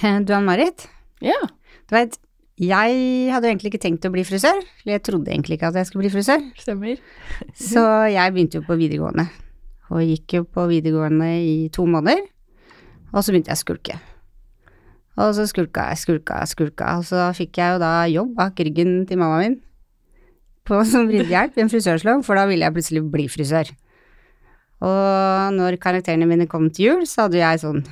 Du Ann-Marit, Ja. du veit, jeg hadde jo egentlig ikke tenkt å bli frisør. Eller jeg trodde egentlig ikke at jeg skulle bli frisør. Stemmer. Så jeg begynte jo på videregående. Og gikk jo på videregående i to måneder. Og så begynte jeg å skulke. Og så skulka jeg, skulka skulka. Og så fikk jeg jo da jobb bak ryggen til mamma min på som ridehjelp i en frisørsalong, for da ville jeg plutselig bli frisør. Og når karakterene mine kom til jul, så hadde jeg sånn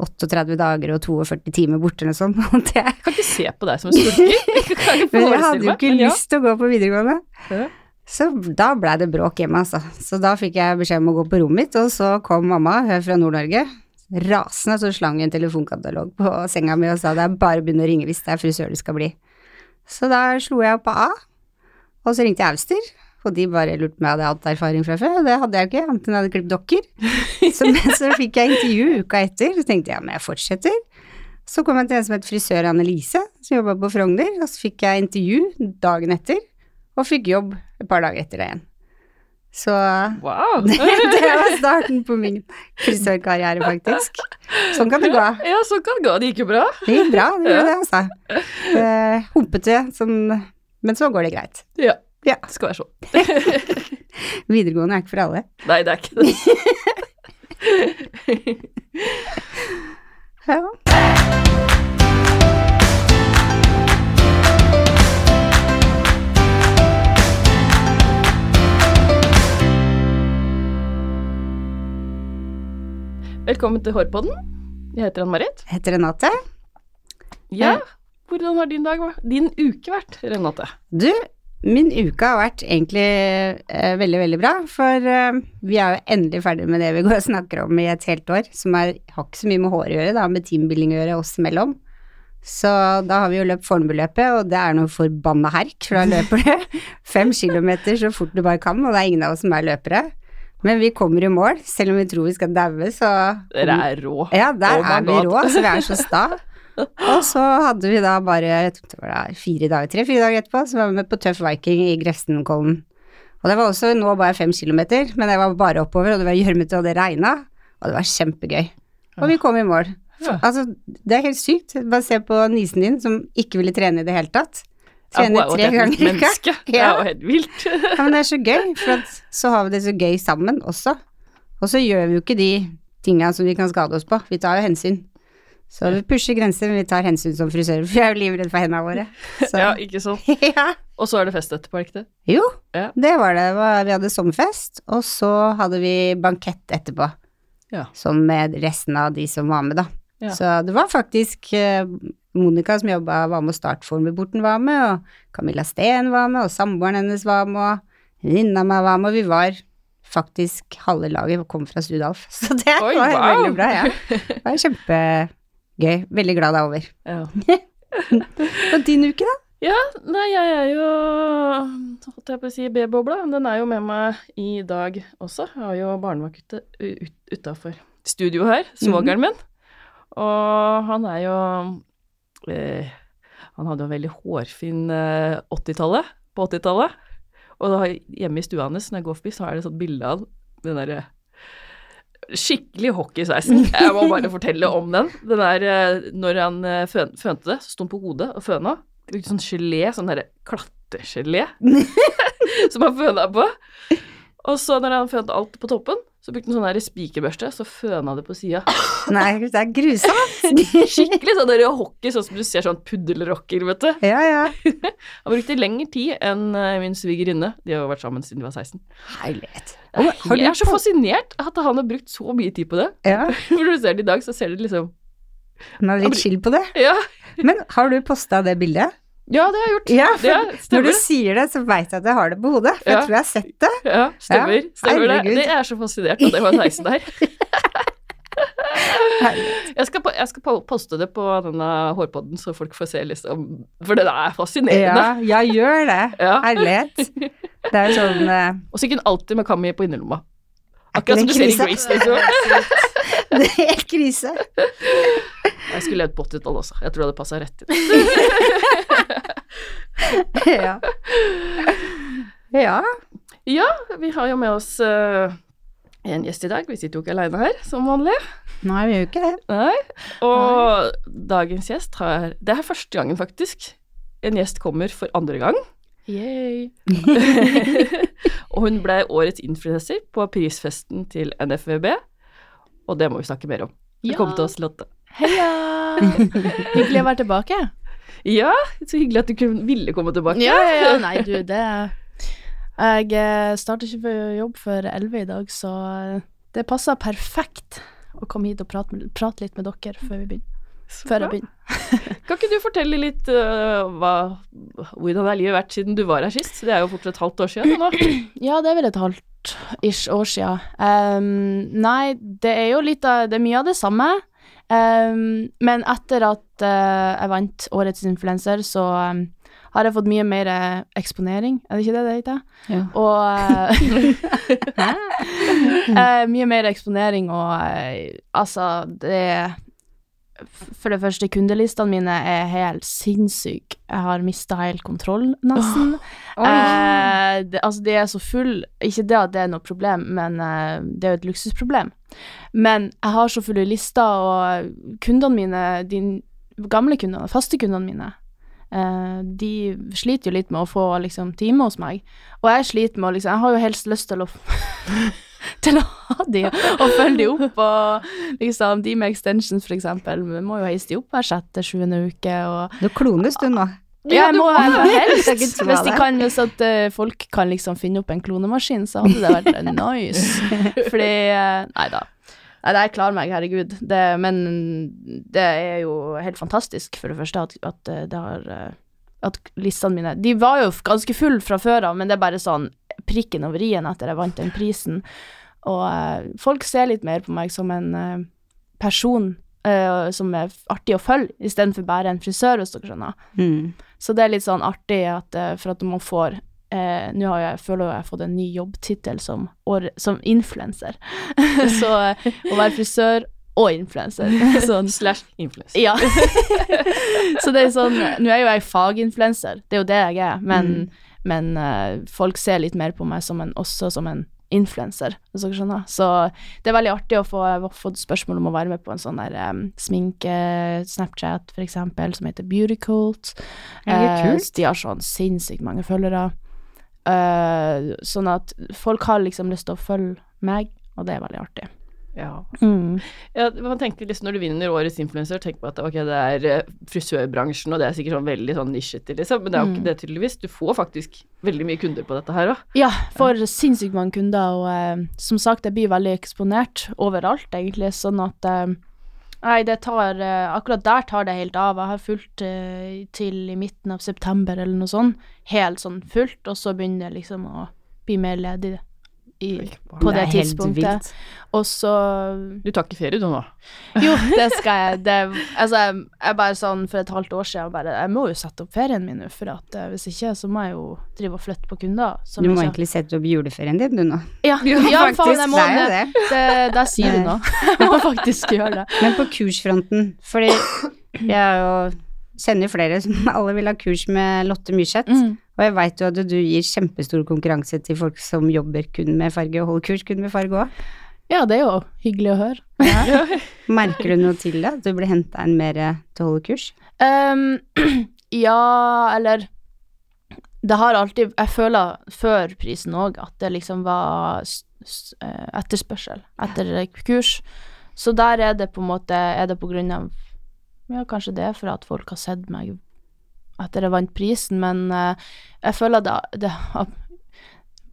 38 dager og 42 timer borte eller sånn. Og det, Kan ikke se på deg som en skurker. Jeg jeg hadde jo ikke lyst til å gå på videregående. Ja. Så da blei det bråk hjemme, altså. Så da fikk jeg beskjed om å gå på rommet mitt, og så kom mamma, hun er fra Nord-Norge, rasende, så slang hun en telefonkatalog på senga mi og sa det er bare å begynne å ringe hvis det er frisør du skal bli. Så da slo jeg opp på A, og så ringte jeg Auster, og de bare lurte på om jeg hadde hatt erfaring fra før, og det hadde jeg ikke, annet enn jeg hadde klippet dokker. Så, men så fikk jeg intervju uka etter, så tenkte jeg ja, men jeg fortsetter. Så kom jeg til en som het frisør Annelise, som jobba på Frogner, og så fikk jeg intervju dagen etter, og fikk jobb et par dager etter det igjen. Så Wow. det var starten på min frisørkarriere, faktisk. Sånn kan det gå. Ja, sånn kan det gå. Det gikk jo bra. Det gikk bra, det gjorde det, altså. Eh, Humpete, sånn, men så går det greit. Ja. Ja. Det skal være sånn. Videregående er ikke for alle. Nei, det er ikke det. Ja. Velkommen til Hårpodden. Jeg heter Ann-Marit. Jeg Heter Renate. Ja, hvordan har din dag, vært- din uke vært, Renate? Du, min uke har vært egentlig eh, veldig, veldig bra, for eh, vi er jo endelig ferdig med det vi går og snakker om i et helt år, som er, har ikke så mye med hår å gjøre, det har med teambuilding å gjøre oss imellom. Så da har vi jo løpt Fornebuløpet, og det er noe forbanna herk, for da løper du fem kilometer så fort du bare kan, og det er ingen av oss som er løpere. Men vi kommer i mål, selv om vi tror vi skal daue, så Dere er rå. Ja, der Oh er vi rå, så vi er så sta. Og så hadde vi da bare jeg tror det var fire dager, tre-fire dager etterpå, så var vi med på Tøff Viking i Grefsenkollen. Og det var også nå bare fem kilometer, men det var bare oppover, og det var gjørmete, og det regna, og det var kjempegøy. Og vi kom i mål. Ja. Altså, det er helt sykt. Bare se på nisen din, som ikke ville trene i det hele tatt. Jo tre ganger i uka. Ja. Det er jo helt vilt. Ja, men det er så gøy, for så har vi det så gøy sammen også. Og så gjør vi jo ikke de tinga som vi kan skade oss på, vi tar jo hensyn. Så vi pusher grenser, men vi tar hensyn som frisører, for vi er jo livredde for hendene våre. Så. Ja, ikke sant. ja. Og så er det fest etterpå, er ikke det? Jo, Ja. det var det. Vi hadde sommerfest, og så hadde vi bankett etterpå. Ja. Sånn med resten av de som var med, da. Ja. Så det var faktisk eh, Monica som jobba, var med, og Startformelborten var med, og Camilla Steen var med, og samboeren hennes var med, og venninna mi var med, og vi var faktisk halve laget kom fra Studalf. Så det Oi, var wow. veldig bra, ja. Det var kjempegøy. Veldig glad det er over. Ja. Og din uke, da? Ja, nei, jeg er jo Holdt jeg på å si B-bobla. Den er jo med meg i dag også. Jeg har jo barnevakt ut, utafor studio her, svogeren min. Og han er jo eh, Han hadde jo veldig hårfin eh, 80-tallet, på 80-tallet. Og da, hjemme i stua hans, når jeg går forbi, så er det et sånt bilde av den derre Skikkelig hockeysveisen. Jeg må bare fortelle om den. Den der, eh, når han eh, føn, fønte det, så sto han på hodet og føna. Brukte sånn gelé, sånn derre klatregelé, som han føna på. Og så når han fønte alt på toppen, så brukte han sånn spikerbørste, så føna det på sida. Nei, det er grusomt. Skikkelig sånn der hockey, sånn som du ser sånn puddelrocker, vet du. Ja, ja. Han brukte lengre tid enn eh, min svigerinne. De har jo vært sammen siden de var 16. Herlighet. Jeg er så fascinert at han har brukt så mye tid på det. Ja, når du ser det i dag, så ser du liksom han har litt chill på det. Ja, Men har du posta det bildet? Ja det har jeg gjort. Ja, for Når du sier det, så veit jeg at jeg har det på hodet, for Ja. jeg tror jeg har sett det. Ja, stemmer. Ja, stemmer det. Det er så fascinert av det var 16 der. Jeg skal, jeg skal poste det på denne hårpodden, så folk får se liksom For det er fascinerende. Ja, ja, gjør det. Herlighet. Det er sånn uh... Og så hun alltid med Kami på innerlomma. Akkurat som du ser i? Grease, liksom. Det er helt krise. Jeg skulle levd på 80-tallet også. Jeg tror det hadde passa rett inn. Ja. Ja. Ja, vi har jo med oss uh, en gjest i dag. Vi sitter jo ikke aleine her, som vanlig. Nei, vi gjør jo ikke det. Nei. Og dagens gjest har Det er første gangen, faktisk. En gjest kommer for andre gang. Yay. og hun ble årets influenser på prisfesten til NFVB, og det må vi snakke mer om. Velkommen Ja. til oss, Lotte. Heia! Hyggelig å være tilbake. Ja, så hyggelig at du kunne, ville komme tilbake. Ja, ja, ja. Nei, du, det Jeg eh, starter ikke på jobb før 11 i dag, så eh, det passer perfekt å komme hit og prate, prate litt med dere før vi begynner. Før jeg begynner. Kan ikke du fortelle litt uh, hva, hvordan har livet vært siden du var her sist? Det er jo fortsatt et halvt år siden nå. Ja, det er vel et halvt ish år siden. Um, nei, det er jo litt av Det er mye av det samme. Um, men etter at uh, jeg vant Årets influenser, så um, har jeg fått mye mer eh, eksponering, er det ikke det det heter? Ja. Og uh, uh, Mye mer eksponering og uh, altså, det For det første, kundelistene mine er helt sinnssyke. Jeg har mista helt kontroll, nesten. Eh, det, altså, de er så full Ikke det at det er noe problem, men eh, det er jo et luksusproblem. Men jeg har så fulle lister, og kundene mine, de gamle kundene, faste kundene mine, eh, de sliter jo litt med å få liksom, time hos meg. Og jeg sliter med å liksom Jeg har jo helst lyst til å til å ha de og følge de opp, og liksom de med extensions, for eksempel, vi må jo heise de opp hver sjette, sjuende uke, og Du klones du nå. ja, jeg må skal helst. Hvis de kan, hvis at eh, folk kan liksom finne opp en klonemaskin, så hadde det vært eh, nice. Fordi eh, Nei da. Nei, jeg klarer meg, herregud. Det, men det er jo helt fantastisk, for det første, at, at det har At listene mine De var jo ganske full fra før av, men det er bare sånn prikken over i-en etter jeg vant den prisen. Og eh, folk ser litt mer på meg som en eh, person eh, som er artig å følge, istedenfor bare en frisør, hvis dere skjønner. Mm. Så det er litt sånn artig at eh, for at man får eh, Nå har jeg, føler jeg har fått en ny jobbtittel som, år- som influenser. så eh, å være frisør og influenser sånn. Slash influenser. Ja. så det er sånn Nå er jo jeg faginfluenser, det er jo det jeg er, men, men uh, folk ser litt mer på meg som en, også som en influenser, hvis dere skjønner. Så det er veldig artig å få, fått spørsmål om å være med på en sånn der um, sminke-Snapchat, for eksempel, som heter Beauty Cult. Ja, det er Eh, de har sånn sinnssykt mange følgere. Uh, sånn at folk har liksom lyst til å følge meg, og det er veldig artig. Ja. Mm. Ja, man tenker liksom Når du vinner årets influenser, tenk på at okay, det er eh, frisørbransjen, og det er sikkert sånn veldig sånn nisjete, liksom, men det er jo Mm. ikke det tydeligvis. Du får faktisk veldig mye kunder på dette her òg. Ja, får sinnssykt mange kunder, og eh, som sagt, jeg blir veldig eksponert overalt, egentlig, sånn at eh, Nei, det tar eh, Akkurat der tar det helt av. Jeg har fulgt eh, til i midten av september eller noe sånt, helt sånn fullt, og så begynner det liksom å bli mer ledig i, på det, det tidspunktet. Og så Du tar ikke ferie, du nå? Jo, det skal jeg. Det, altså, jeg, jeg bare sånn for et halvt år siden bare Jeg må jo sette opp ferien min nå, for at eh, hvis ikke så må jeg jo drive og flytte på kunder. som Du må ikke- egentlig sette opp juleferien din, du nå. Ja, ja, faen, jeg må det. det. det. Der sier du noe. Jeg må faktisk gjøre det. Men på kursfronten, fordi jeg er jo kjenner flere som alle vil ha kurs med Lotte Myrseth. Mm. Og jeg veit jo at du gir kjempestor konkurranse til folk som jobber kun med farge, og holder kurs kun med farge òg. Ja, det er jo hyggelig å høre. Merker du noe til det? At du blir henta inn mer til å holde kurs? Um, ja, eller Det har alltid Jeg føler før prisen òg at det liksom var eh, etterspørsel etter kurs. Så der er det på en måte Er det på grunn av Ja, kanskje det er for at folk har sett meg etter jeg vant prisen, men eh, jeg føler det, det har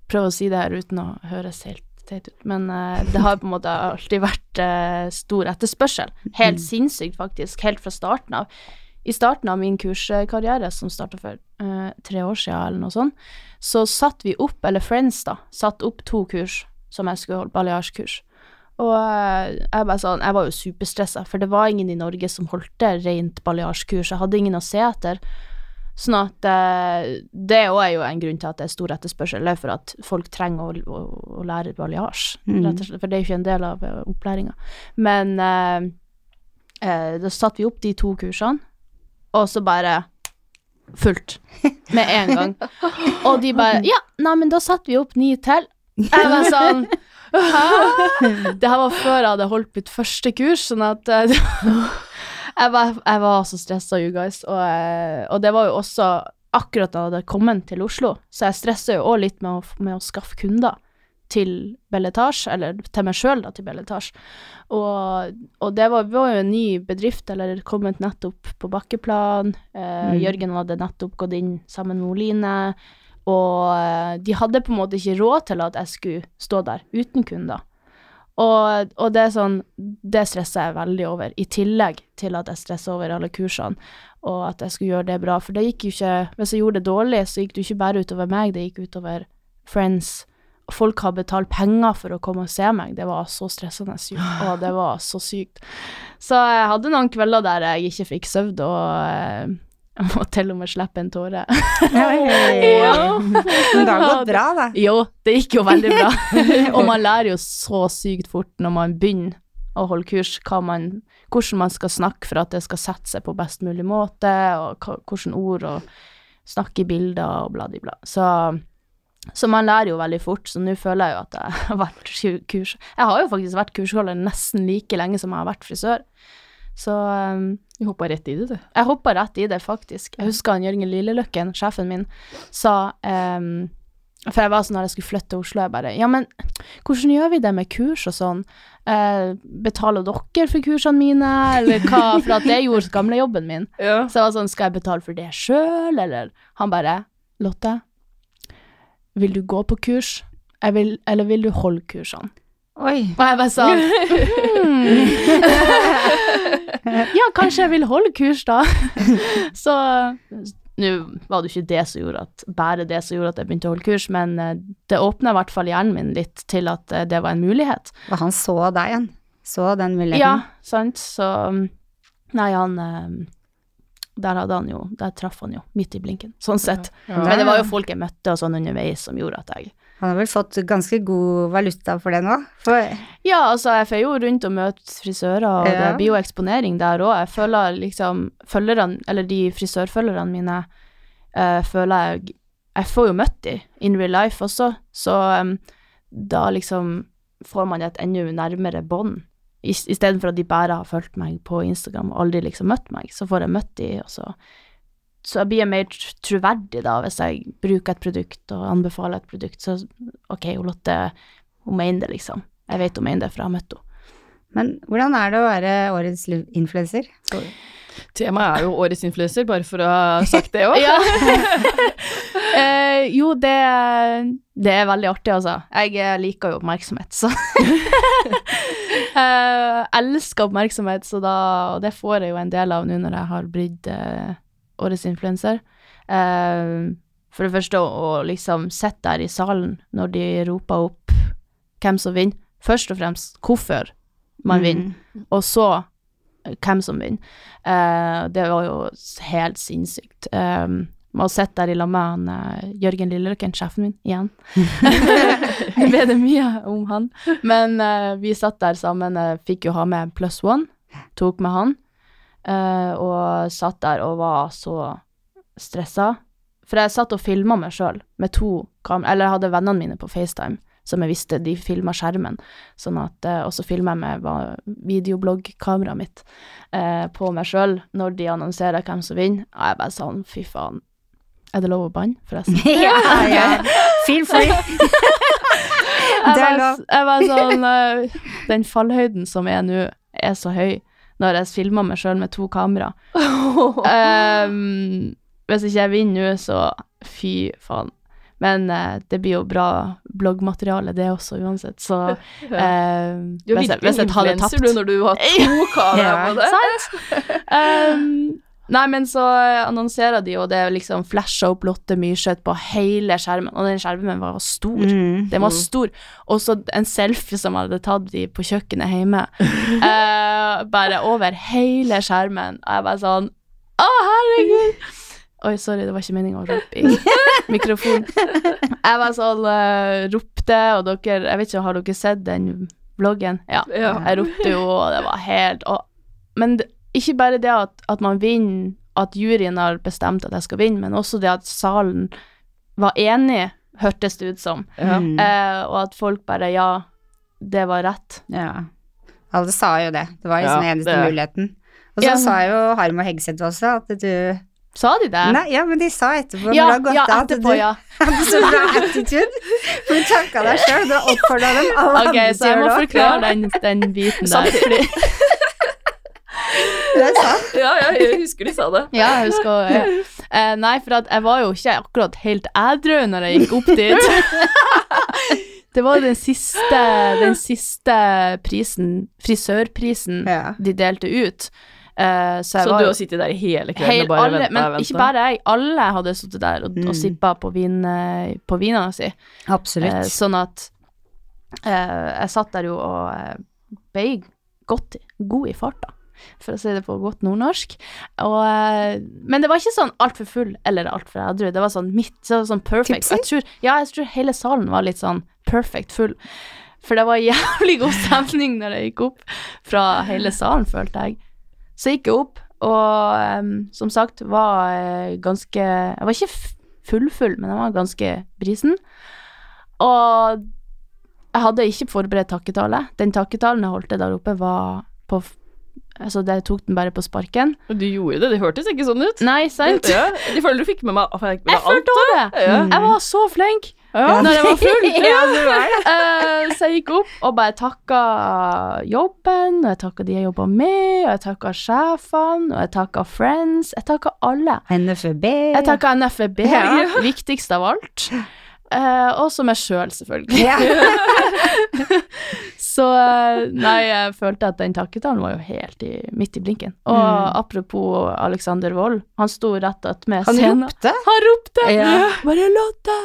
Prøv å si det her uten å høres helt teit ut, men eh, det har på en måte alltid vært eh, stor etterspørsel. Helt sinnssykt, faktisk. Helt fra starten av. I starten av min kurskarriere, som starta for eh, tre år siden, eller noe sånt, så satte vi opp, eller Friends, da, satt opp to kurs som jeg skulle holde, baljasjkurs. Og eh, jeg bare sånn, jeg var jo superstressa, for det var ingen i Norge som holdt rent baljasjkurs. Jeg hadde ingen å se etter. Sånn at eh, det òg er jo en grunn til at det er stor etterspørsel, det er for at folk trenger å, å, å lære baljasj, Mm. for det er jo ikke en del av uh, opplæringa. Men eh, eh, da satte vi opp de to kursene, og så bare fullt med en gang. Og de bare Ja, nei, men da satte vi opp ni til. Jeg var sånn Det her var før jeg hadde holdt mitt første kurs, sånn at eh, jeg, var, jeg var så stressa, you guys. Og, eh, og det var jo også akkurat da jeg hadde kommet til Oslo, så jeg stressa jo òg litt med å, med å skaffe kunder til Belletage, eller til meg sjøl, da, til Belletage. Og, og det var, var jo en ny bedrift, eller kommet nettopp på bakkeplan. Eh, Mm. Jørgen hadde nettopp gått inn sammen med Oline. Og eh, de hadde på en måte ikke råd til at jeg skulle stå der uten kunder. Og, og det er sånn, det stresser jeg veldig over, i tillegg til at jeg stresser over alle kursene, og at jeg skulle gjøre det bra. For det gikk jo ikke, hvis jeg gjorde det dårlig, så gikk det ikke bare utover meg, det gikk utover friends. Folk har betalt penger for å komme og se meg, det var så stressende, og det var så sykt. Så jeg hadde noen kvelder der jeg ikke fikk sovet, og eh, jeg må til og med slippe en tåre. Ja. Men det har gått bra, da. Jo, det gikk jo veldig bra. og man lærer jo så sykt fort når man begynner å holde kurs, hva man, hvordan man skal snakke for at det skal sette seg på best mulig måte, og hvilke ord og snakke i bilder og bla, bla, bla. Så, så man lærer jo veldig fort, så nå føler jeg jo at jeg har vært kurs... Jeg har jo faktisk vært kursholder nesten like lenge som jeg har vært frisør. Så um, Vi hoppa rett i det, du. jeg hoppa rett i det, faktisk. Jeg husker han Jørgen Lilleløkken, sjefen min, sa um, For jeg var sånn når jeg skulle flytte til Oslo, jeg bare Ja, men hvordan gjør vi det med kurs og sånn? Eh, betaler dere for kursene mine, eller hva? For at det gjorde gamlejobben min. Ja. Så jeg var sånn, skal jeg betale for det sjøl, eller? Han bare Lotte, vil du gå på kurs, vil, eller vil du holde kursene? Oi. Og jeg bare sånn. Ja, kanskje jeg vil holde kurs, da. Så nå var det ikke det som gjorde at bare det som gjorde at jeg begynte å holde kurs, men eh, det åpna i hvert fall hjernen min litt til at eh, det var en mulighet. Og han så deg igjen. Så den muligheten? Ja, sant. Så Nei, han eh, Der hadde han jo Der traff han jo midt i blinken, sånn sett. Ja. Men det var jo folk jeg møtte og sånn underveis som gjorde at jeg Han har vel fått ganske god valuta for det nå? For Ja, altså, jeg får jo rundt og møter frisører, og det Ja. blir jo eksponering der òg. Jeg føler liksom Følgerne, eller de frisørfølgerne mine, uh, føler jeg Jeg får jo møtt de in real life også, så um, da liksom får man et enda nærmere bånd. Istedenfor at de bare har fulgt meg på Instagram og aldri liksom møtt meg, så får jeg møtt de, og så så jeg blir mer troverdig da, hvis jeg bruker et produkt og anbefaler et produkt. Så ok, Lotte, hun mener det, liksom. Jeg vet hun mener det, for jeg har møtt henne. Men hvordan er det å være årets influenser? Temaet er jo årets influenser, bare for å ha sagt det òg. Eh, jo, det, det er veldig artig, altså. Jeg eh, liker jo oppmerksomhet, så eh, Elsker oppmerksomhet, så da Og det får jeg jo en del av nå når jeg har blitt eh, årets influenser. Eh, for det første å, liksom sitte der i salen når de roper opp hvem som vinner. Først og fremst hvorfor man vinner, og så eh, hvem som vinner. Eh, det var jo helt sinnssykt. Um, med å sitte der i lag med han eh, Jørgen Lilleløkken, sjefen min, igjen. Nå ble det mye om han. Men uh, vi satt der sammen, uh, fikk jo ha med Plus One, tok med han, og satt der og var så stressa. For jeg satt og filma meg sjøl med to kamera, eller jeg hadde vennene mine på FaceTime, som jeg visste de filma skjermen, sånn at, eh, og så filma jeg med videobloggkameraet mitt eh, på meg sjøl når de annonserer hvem som vinner. Og jeg bare sånn, fy faen. Er det lov å banne, forresten? ja, ja. Feel free. Jeg Det var, jeg var sånn eh, Den fallhøyden som er nå, er så høy når jeg filmer meg sjøl med to kamera. um, hvis ikke jeg vinner nå, så fy faen. Men uh, det blir jo bra bloggmateriale, det også, uansett. Så uh, er hvis, jeg, virkelig hvis jeg hadde influenser tapt du når du har to kameraer på det. Sant? Nei, men så eh, annonserer de, og det liksom flasha opp Lotte Myrseth på hele skjermen, og den skjermen var stor. Mm. Den var stor. Og så en selfie som hadde tatt de på kjøkkenet hjemme. Eh, bare over hele skjermen. Og jeg bare sånn Å, herregud! Oi, sorry, det var ikke meninga å rope i mikrofonen. Jeg var sånn uh, ropte, og dere Jeg vet ikke, har dere sett den vloggen? Ja. Ja. Jeg ropte jo, og det var helt og, Men det, ikke bare det at, at man vinner, at juryen har bestemt at jeg skal vinne, men også det at salen var enig, hørtes det ut som. Ja. Mm. Eh, og at folk bare Ja, det var rett. Ja. Alle sa jo det. Det var liksom Ja, eneste det- muligheten. Og så Ja. sa jo Harm og Hegseth også at du Sa de det? Nei, ja, men de sa etterpå ja, når det har gått ja, av, at du ja. hadde så bra attitude. For du takka deg sjøl, du har oppfordra dem alle Ok, andre så til jeg å må gjøre det. forklare den, den biten der. Fordi, Det er sant. Ja, ja, jeg husker de sa det. ja, jeg husker ja. Eh, Nei, for at jeg var jo ikke akkurat helt ædru når jeg gikk opp dit. Det var den siste, den siste prisen, frisørprisen, Ja. de delte ut. Uh, så jeg Så var du har sittet der hele kvelden Helt og bare alle, venta men venta? ikke bare jeg, alle hadde sittet der og, Mm. og sippa på, vin, eh, på vina si. Absolutt. Uh, sånn at uh, jeg satt der jo og ble godt god i farta, for å si det på godt nordnorsk. Og, eh, men det var ikke sånn altfor full eller altfor edru, det var sånn midt, så sånn perfect. Jeg tror, ja, jeg tror hele salen var litt sånn perfect full. For det var jævlig god stemning når jeg gikk opp fra hele salen, følte jeg. Så gikk jeg opp, og um, som sagt var ganske Jeg var ikke f- full-full, men jeg var ganske brisen. Og jeg hadde ikke forberedt takketale. Den takketalen jeg holdt der oppe, var på Altså, jeg tok den bare på sparken. Du gjorde det, det hørtes ikke sånn ut. Nei, sant? Ja, de føler du fikk med meg fikk med Jeg alt. følte også det! Ja. Jeg var så flink Ja. når jeg var full. ja, det. Eh, så jeg gikk opp og bare takka jobben, og jeg takka de jeg jobba med, og jeg takka sjefene, og jeg takka friends. Jeg takka alle. NFB. Jeg takka NFB, Ja. viktigst av alt. Uh, og så meg sjøl, selvfølgelig. Så eh, nei, jeg følte at den takketalen var jo helt i, midt i blinken. Og Mm. apropos Alexander Wold, han sto rett attmed Han scenen. ropte. Han ropte! Ja. Bare Lotte!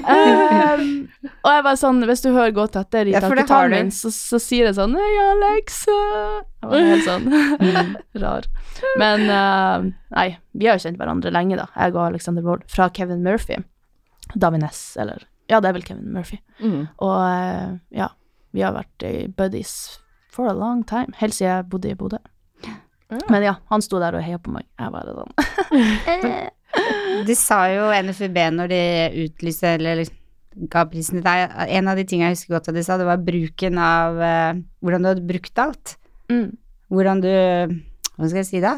um, og jeg var sånn, hvis du hører godt etter i Ja, takketalen min, så, så sier jeg sånn Hei, Alex! Jeg var helt sånn Mm. rar. Men uh, nei, vi har jo kjent hverandre lenge, da. Jeg og Alexander Wold. Fra Kevin Murphy. Davines, eller Ja, det er vel Kevin Murphy. Mm. Og eh, ja, vi har vært buddies for a long time. Helt siden jeg bodde i Bodø. Ja. Men ja, han sto der og heia på meg. Jeg bare sånn De sa jo NFB når de utlyste eller ga prisen til deg. En av de tingene jeg husker godt at de sa, det var bruken av uh, hvordan du hadde brukt alt. mm. Hvordan du Hva skal jeg si da?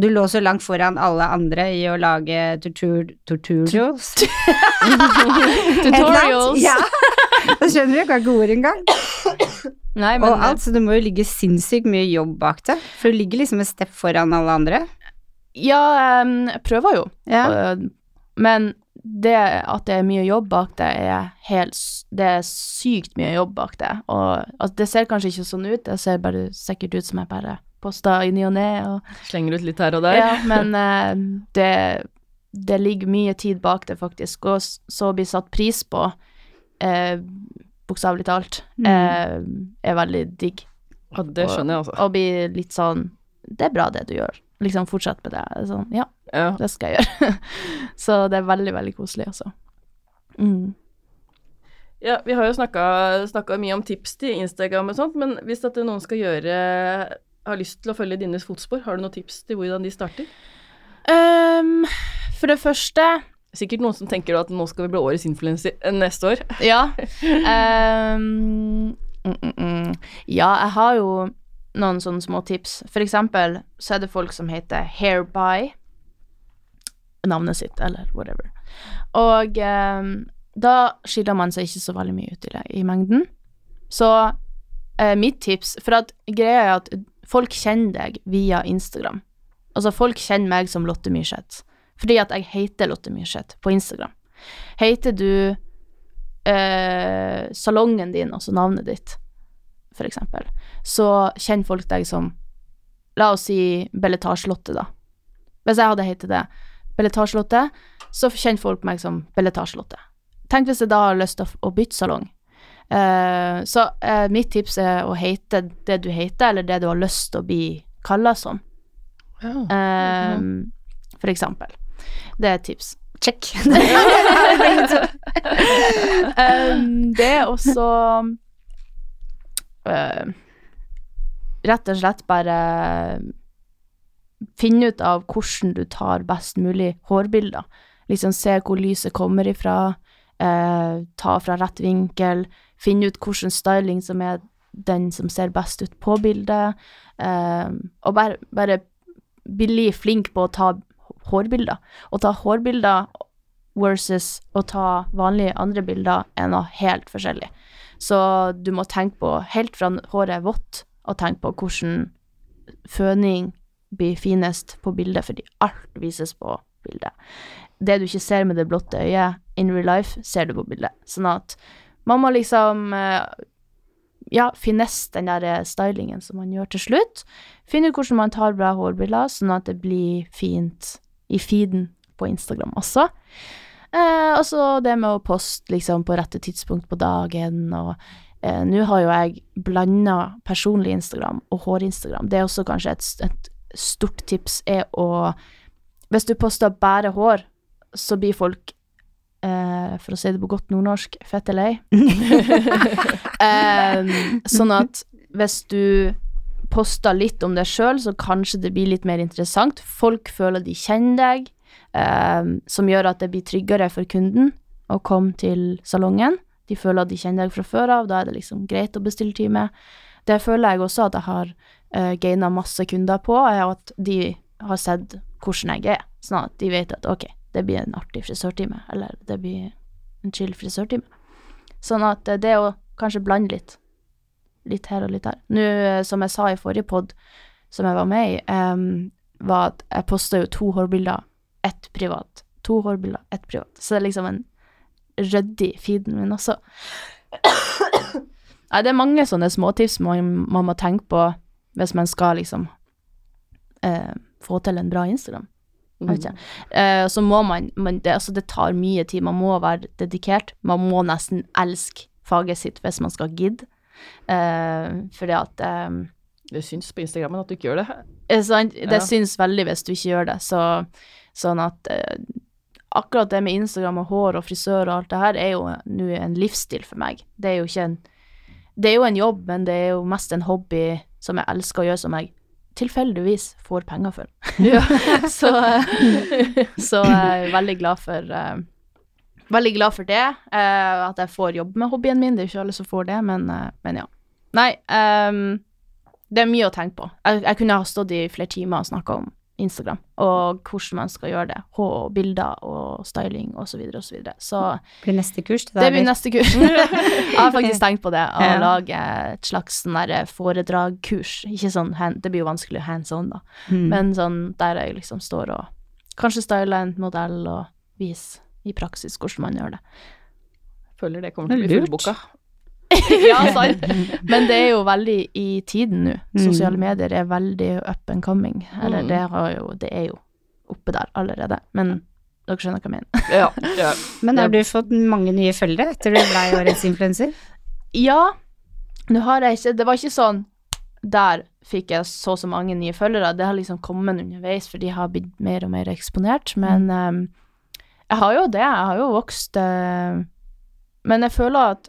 Du lå så langt foran alle andre i å lage tortur, torturials. Tutorials. Ja. Da skjønner du, kan ikke ord engang. Nei, men Og alt, så det må jo ligge sinnssykt mye jobb bak det. For du ligger liksom et stepp foran alle andre. Ja, jeg prøver jo. Ja. Men det at det er mye jobb bak det, er helt Det er sykt mye jobb bak det. Og altså, det ser kanskje ikke sånn ut, det ser bare sikkert ut som jeg bare poster i ny og ne. Og, Slenger ut litt her og der. ja, men uh, det, det ligger mye tid bak det, faktisk. Og så så bli satt pris på, uh, bokstavelig talt, Mm. uh, er veldig digg. Ja, det skjønner jeg, altså. Og bli litt sånn Det er bra, det du gjør. Liksom, fortsett med det. Sånn, ja, Ja. det skal jeg gjøre. så det er veldig, veldig koselig, altså. Mm. Ja, vi har jo snakka mye om tips til Instagram og sånt, men hvis at noen skal gjøre har lyst til å følge dine fotspor, har du noen tips til hvordan de starter? Um, for det første Sikkert noen som tenker at nå skal vi bli årets influenser eh, neste år. Ja. Um, mm, mm, mm. Ja, jeg har jo noen sånne små tips. For eksempel så er det folk som heter Hairby. Navnet sitt, eller whatever. Og um, da skiller man seg ikke så veldig mye ut i, det- i mengden. Så uh, mitt tips For at greia er at folk kjenner deg via Instagram. Altså, folk kjenner meg som Lotte Myrseth. Fordi at jeg heter Lotte Myrseth på Instagram. Heter du eh, salongen din, altså navnet ditt, for eksempel, så kjenner folk deg som La oss si Belletasjelotte, da. Hvis jeg hadde hett det Belletasjelotte, så kjenner folk meg som Belletasjelotte. Tenk hvis jeg da har lyst til å, bytte salong. Eh, så eh, mitt tips er å hete det du heter, eller det du har lyst til å bli kalla som. Eh, For eksempel. Det er et tips. Check. Um, det er også eh, Rett og slett bare finne ut av hvordan du tar best mulig hårbilder. Liksom se hvor lyset kommer ifra, eh, ta fra rett vinkel, finne ut hvilken styling som er den som ser best ut på bildet, eh, og bare, bare bli flink på å ta hårbilder. Å ta hårbilder versus å ta vanlige andre bilder er noe helt forskjellig. Så du må tenke på, helt fra håret er vått, og tenke på hvordan føning blir finest på bildet, fordi alt vises på bildet. Det du ikke ser med det blotte øyet in real life, ser du på bildet. Sånn at man må liksom eh, ja, finesse den der eh, stylingen som man gjør til slutt. Finne ut hvordan man tar bra hårbilder, sånn at det blir fint i feeden på Instagram også. Eh, og så det med å poste liksom på rette tidspunkt på dagen, og eh, nå har jo jeg blanda personlig Instagram og hårinstagram. Det er også kanskje et, et stort tips er å Hvis du poster bare hår, så blir folk eh, for å si det på godt nordnorsk, fette lei. eh, sånn at hvis du poster litt om deg sjøl, så kanskje det blir litt mer interessant. Folk føler de kjenner deg, eh, som gjør at det blir tryggere for kunden å komme til salongen. De føler at de kjenner deg fra før av, da er det liksom greit å bestille time. Det føler jeg også at jeg har uh, gaina masse kunder på, og at de har sett hvordan jeg er, sånn at de vet at ok, det blir en artig frisørtime, eller det blir en chill frisørtime. Sånn at eh, det å kanskje blande litt, litt her og litt der. Nå, eh, som jeg sa i forrige pod, som jeg var med i, um, var at jeg posta jo to hårbilder, ett privat. To hårbilder, ett privat. Så det er liksom en ryddig feeden min også. Nei, det er mange sånne småtips man, man må tenke på hvis man skal liksom eh, få til en bra Instagram. Jeg vet ikke. Eh, så må man, man det, altså det tar mye tid, man må være dedikert. Man må nesten elske faget sitt hvis man skal gidde. Uh, fordi at um, Det syns på Instagrammen at du ikke gjør det. sant? Det Ja. syns veldig hvis du ikke gjør det. Så, sånn at uh, akkurat det med Instagram og hår og frisør og alt det her er jo nå en livsstil for meg. Det er jo ikke en Det er jo en jobb, men det er jo mest en hobby som jeg elsker å gjøre, som jeg tilfeldigvis får penger for. så, eh, så jeg er veldig glad for eh, Veldig glad for det, eh, at jeg får jobbe med hobbyen min. Det er ikke alle som får det, men, eh, men ja. Nei, um, det er mye å tenke på. Jeg, jeg kunne ha stått i flere timer og snakka om Instagram, og hvordan man skal gjøre det. Og bilder og styling og så videre og så videre. Så Blir neste kurs til det blir eller? neste kurs. jeg har faktisk tenkt på det, å Ja. lage et slags sånn foredragkurs. Ikke sånn, det blir jo vanskelig hands on, da, Mm. men sånn der jeg liksom står og kanskje styler en modell og viser i praksis hvordan man gjør det. Føler det kommer til å bli fullboka. ja, sant. Men det er jo veldig i tiden nå. Mm. Sosiale medier er veldig up and coming. Eller Mm. det, jo, det er jo oppe der allerede. Men dere skjønner hva jeg mener. Ja, ja. Men har du fått mange nye følgere etter du ble årets influenser? Ja, nå har jeg ikke Det var ikke sånn Der fikk jeg så og så mange nye følgere. Det har liksom kommet underveis, for de har blitt mer og mer eksponert. Men um, jeg har jo det. Jeg har jo vokst uh, Men jeg føler at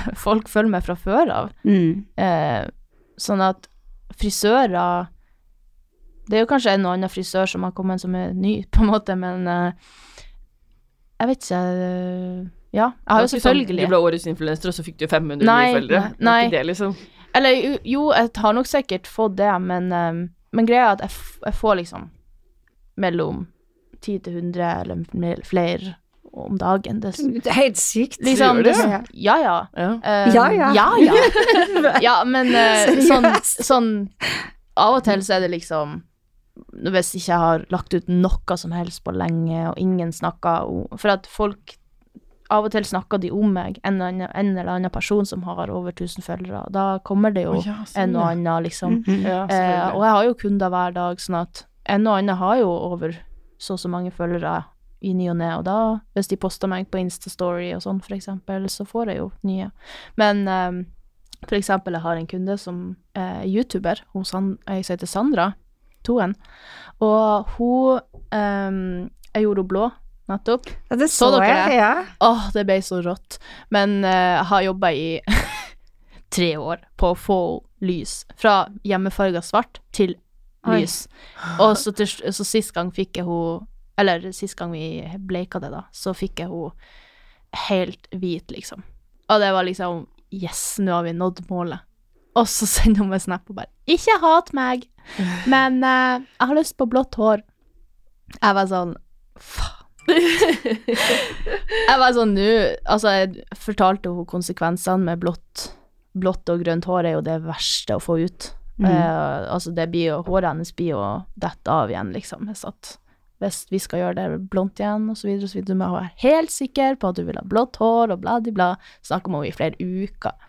folk følger meg fra før av. Mm. Eh, sånn at frisører Det er jo kanskje en og annen frisør som har kommet som er ny, på en måte, men eh, Jeg vet ikke eh, Ja, jeg har jo selvfølgelig sånn, Du ble årets influenser, og så fikk du 500 Nei, nye følgere. nei, nei. Ikke det, liksom. Eller jo, jeg har nok sikkert fått det, men, eh, men greia er at jeg, f jeg får liksom mellom 10 til 100 eller flere om dagen. Det, Det er helt sykt. liksom, gjør det? det, ja, ja. Ja. Eh, Ja, ja. Ja, ja. ja men uh, sånn, sånn Av og til så er det liksom Hvis ikke jeg har lagt ut noe som helst på lenge, og ingen snakker For at folk Av og til snakker de om meg, en, eller annen- en eller annen person som har over 1000 følgere. Da kommer det jo oh, ja, sånn, en og annen, liksom. Mhm. Ja, Eh, og jeg har jo kunder hver dag, sånn at en og annen har jo over så og så mange følgere i ny og ne, og da, hvis de poster meg på Instastory og sånn, for eksempel, så får jeg jo nye. Men um, for eksempel, jeg har en kunde som er YouTuber, hun som heter Sandra Toen, og hun um, Jeg gjorde henne blå, nettopp. Ja, det Så så, dere jeg, det? ja. Åh, det ble så rått. Men jeg har jobba i tre år på å få lys. Fra hjemmefarga svart til Oi. lys. Og så, til, så sist gang fikk jeg hun Eller sist gang vi bleika det, da, så fikk jeg hun helt hvit, liksom. Og det var liksom Yes, nå har vi nådd målet. Og så sender hun meg snap og bare 'Ikke hat meg, men uh, jeg har lyst på blått hår'. Jeg var sånn Faen. jeg var sånn nå Altså, jeg fortalte henne konsekvensene med blått. Blått og grønt hår er jo det verste å få ut. Mm. Uh, altså, det blir jo Håret hennes blir jo dette av igjen, liksom. Hvis, at, hvis vi skal gjøre det blondt igjen, så videre. Du må være helt sikker på at du vil ha blått hår, og bla, bla, bla. Snakker om henne i flere uker.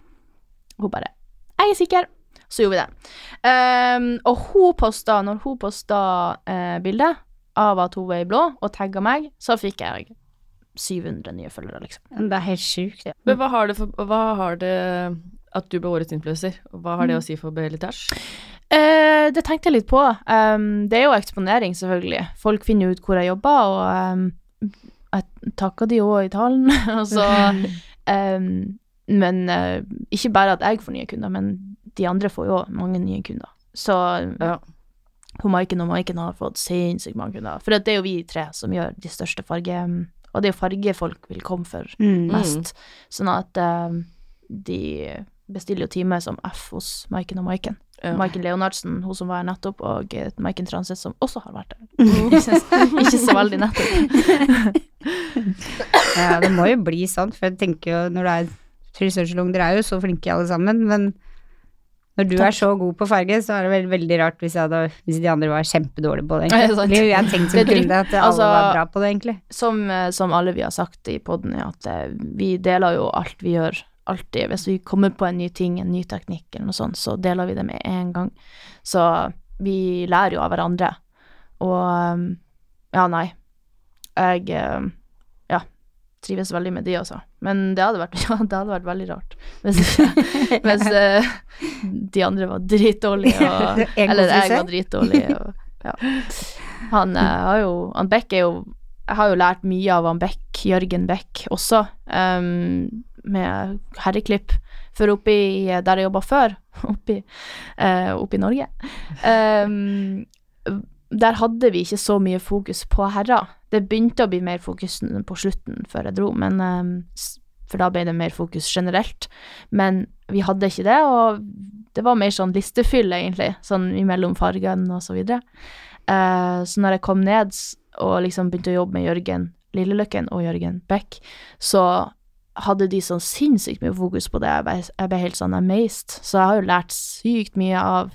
Hun bare 'Jeg er sikker'. Så gjorde vi det. Um, og hun posta, når hun posta uh, bildet av at hun var i blå, og tagga meg, så fikk jeg 700 nye følgere, liksom. Det er helt sjukt. Men hva har det for Hva har det at du ble årets influenser? Hva har det å si for Belitage? Eh, det tenkte jeg litt på. Um, det er jo eksponering, selvfølgelig. Folk finner ut hvor jeg jobber, og um, jeg takker de òg i talen. så um, Men uh, ikke bare at jeg får nye kunder, men de andre får jo mange nye kunder. Så Ja. hun Maiken og Maiken har fått sinnssykt mange kunder. For det er jo vi tre som gjør de største farge... Og det er jo farge folk vil komme for Mm. mest. Sånn at eh, de bestiller jo time som F hos Maiken og Maiken. Ja. Maiken Leonardsen, hun som var her nettopp, og eh, Maiken Transit, som også har vært her. ikke, ikke så veldig nettopp. Ja, det må jo bli sånn, for jeg tenker jo når det er frisørsalong, dere er jo så flinke alle sammen, men når du Takk. er så god på farge, så er det vel veldig rart hvis, hadde, hvis de andre var kjempedårlige på det. Ja, det er egentlig. sant. Jo jeg tenkt som Det kunde at alle Altså- var bra på det, egentlig. Som, eh, som alle vi har sagt i poden, at eh, vi deler jo alt vi gjør, alltid. Hvis vi kommer på en ny ting, en ny teknikk eller noe sånt, så deler vi det med en gang. Så vi lærer jo av hverandre. Og um, ja, nei. Jeg eh, ja, trives veldig med de også. Men det hadde vært, ja, det hadde vært veldig rart hvis, hvis uh, de andre var dritdårlige, og, eller jeg var dritdårlig. Og, ja. Han uh, har jo Han Beck er jo Jeg har jo lært mye av han Beck, Jørgen Beck, også, em, med herreklipp. For oppi der jeg jobba før, oppi, eh, oppi Norge, um, der hadde vi ikke så mye fokus på herrer. Det begynte å bli mer fokus på slutten før jeg dro, men um, for da ble det mer fokus generelt. Men vi hadde ikke det, og det var mer sånn listefyll, egentlig, sånn imellom fargene og så videre. Uh, så når jeg kom ned og liksom begynte å jobbe med Jørgen Lilleløkken og Jørgen Beck, så hadde de sånn sinnssykt mye fokus på det. Jeg ble, jeg ble helt sånn amazed. Så jeg har jo lært sykt mye av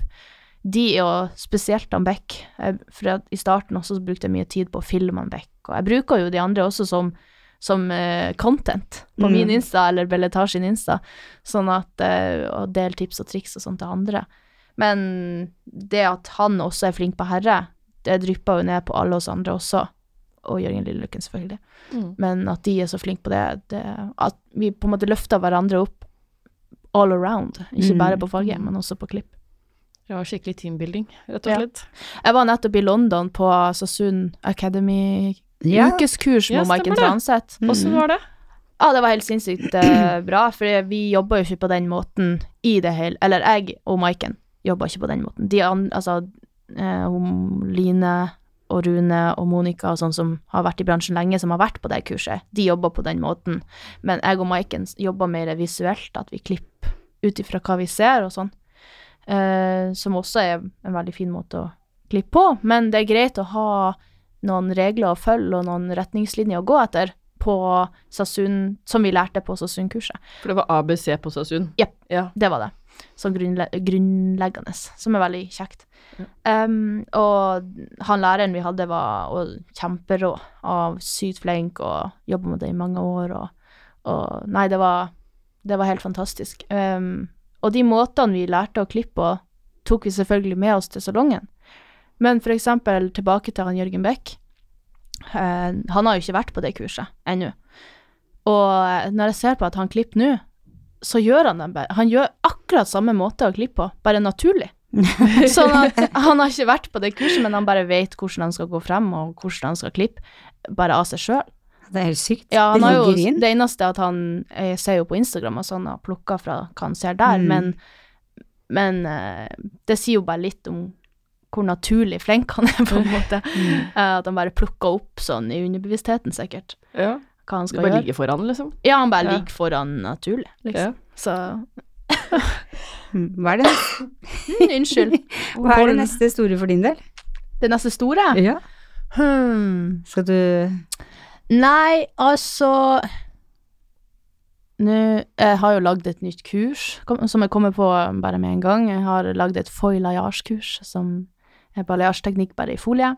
de, og spesielt han Beck. Jeg, for i starten også så brukte jeg mye tid på å filme han Beck, og jeg bruker jo de andre også som som uh, content på Mm. min Insta eller Belletage sin Insta, sånn at uh, Og del tips og triks og sånt til andre. Men det at han også er flink på herre, det drypper jo ned på alle oss andre også, og Jørgen Lilleløkken selvfølgelig. Mm. Men at de er så flinke på det, det At vi på en måte løfter hverandre opp all around, ikke Mm. bare på farge, men også på klipp. Ja, skikkelig teambuilding, rett og Ja. Jeg var nettopp i London på Sassoon Academy Ja. ukeskurs Ja, med Maiken stemmer det. Transeth. Åssen var det? Ja, det var helt sinnssykt eh, bra, for vi jobber jo ikke på den måten i det hele Eller jeg og Maiken jobber ikke på den måten. De an, altså eh, Line og Rune og Monica og sånn som har vært i bransjen lenge, som har vært på det kurset, de jobber på den måten. Men jeg og Maiken jobber mer visuelt, at vi klipper ut ifra hva vi ser og sånn. Eh, som også er en veldig fin måte å klippe på, men det er greit å ha noen regler å følge og noen retningslinjer å gå etter på Sasun, som vi lærte på Sasun-kurset. For det var ABC på Sasun? Yep, Ja. Det var det. Sånn grunnle grunnleggende, som er veldig kjekt. Ja. Um, og han læreren vi hadde, var kjemperå, og sykt flink, og jobba med det i mange år, og, og Nei, det var, det var helt fantastisk. Um, og de måtene vi lærte å klippe på, tok vi selvfølgelig med oss til salongen. Men for eksempel tilbake til han Jørgen Beck. Eh, han har jo ikke vært på det kurset ennå. Og når jeg ser på at han klipper nå, så gjør han det bare Han gjør akkurat samme måte å klippe på, bare naturlig. sånn at han har ikke vært på det kurset, men han bare vet hvordan han skal gå frem, og hvordan han skal klippe, bare av seg sjøl. Det er helt sykt. Ja, han det har jo, inn. det eneste er at han Jeg ser jo på Instagram og sånn, og plukker fra hva han ser der, Mm. men, men eh, det sier jo bare litt om hvor naturlig flink han er, på en måte. Mm. Eh, at han bare plukker opp sånn i underbevisstheten, sikkert. ja. hva han skal Du skal bare gjøre. ligger foran, liksom. Ja, han bare Ja. ligger foran naturlig, liksom. Så Mm, Hva er det, mm, Unnskyld. hva er det neste store for din del? Det neste store? Ja. Hmm. Skal du Nei, altså Nå Jeg har jo lagd et nytt kurs som jeg kommer på bare med en gang. Jeg har lagd et foilayage-kurs som er bare i folie.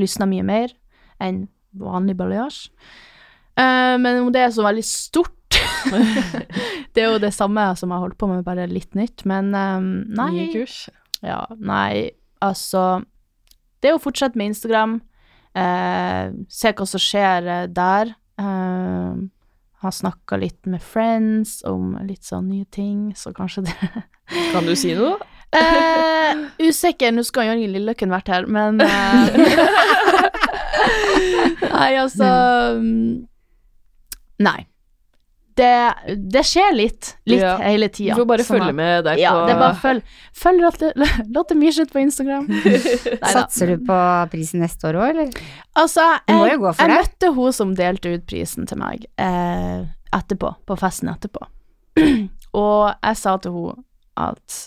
Lysner mye mer enn vanlig balayage. Uh, men om det er så veldig stort Det er jo det samme som jeg har holdt på med, bare litt nytt. Men um, nei. Nye kurs. Ja, nei, altså Det er jo fortsatt med Instagram. Uh, se hva som skjer eh, der. Uh, har snakka litt med friends om litt sånn nye ting, så kanskje det Kan du si noe? Eh, Usikker, nå skal Jørgen Lilløkken vært her, men eh, Nei, altså mm, Nei. Det, det skjer litt. Litt Ja. hele Du får bare følge med der Ja, det er bare følg, følg Lotte, Myrseth på Instagram. Satser du på prisen neste år òg, eller? Altså, jeg, jeg det. møtte hun som delte ut prisen til meg eh, etterpå, på festen etterpå. Og jeg sa til hun at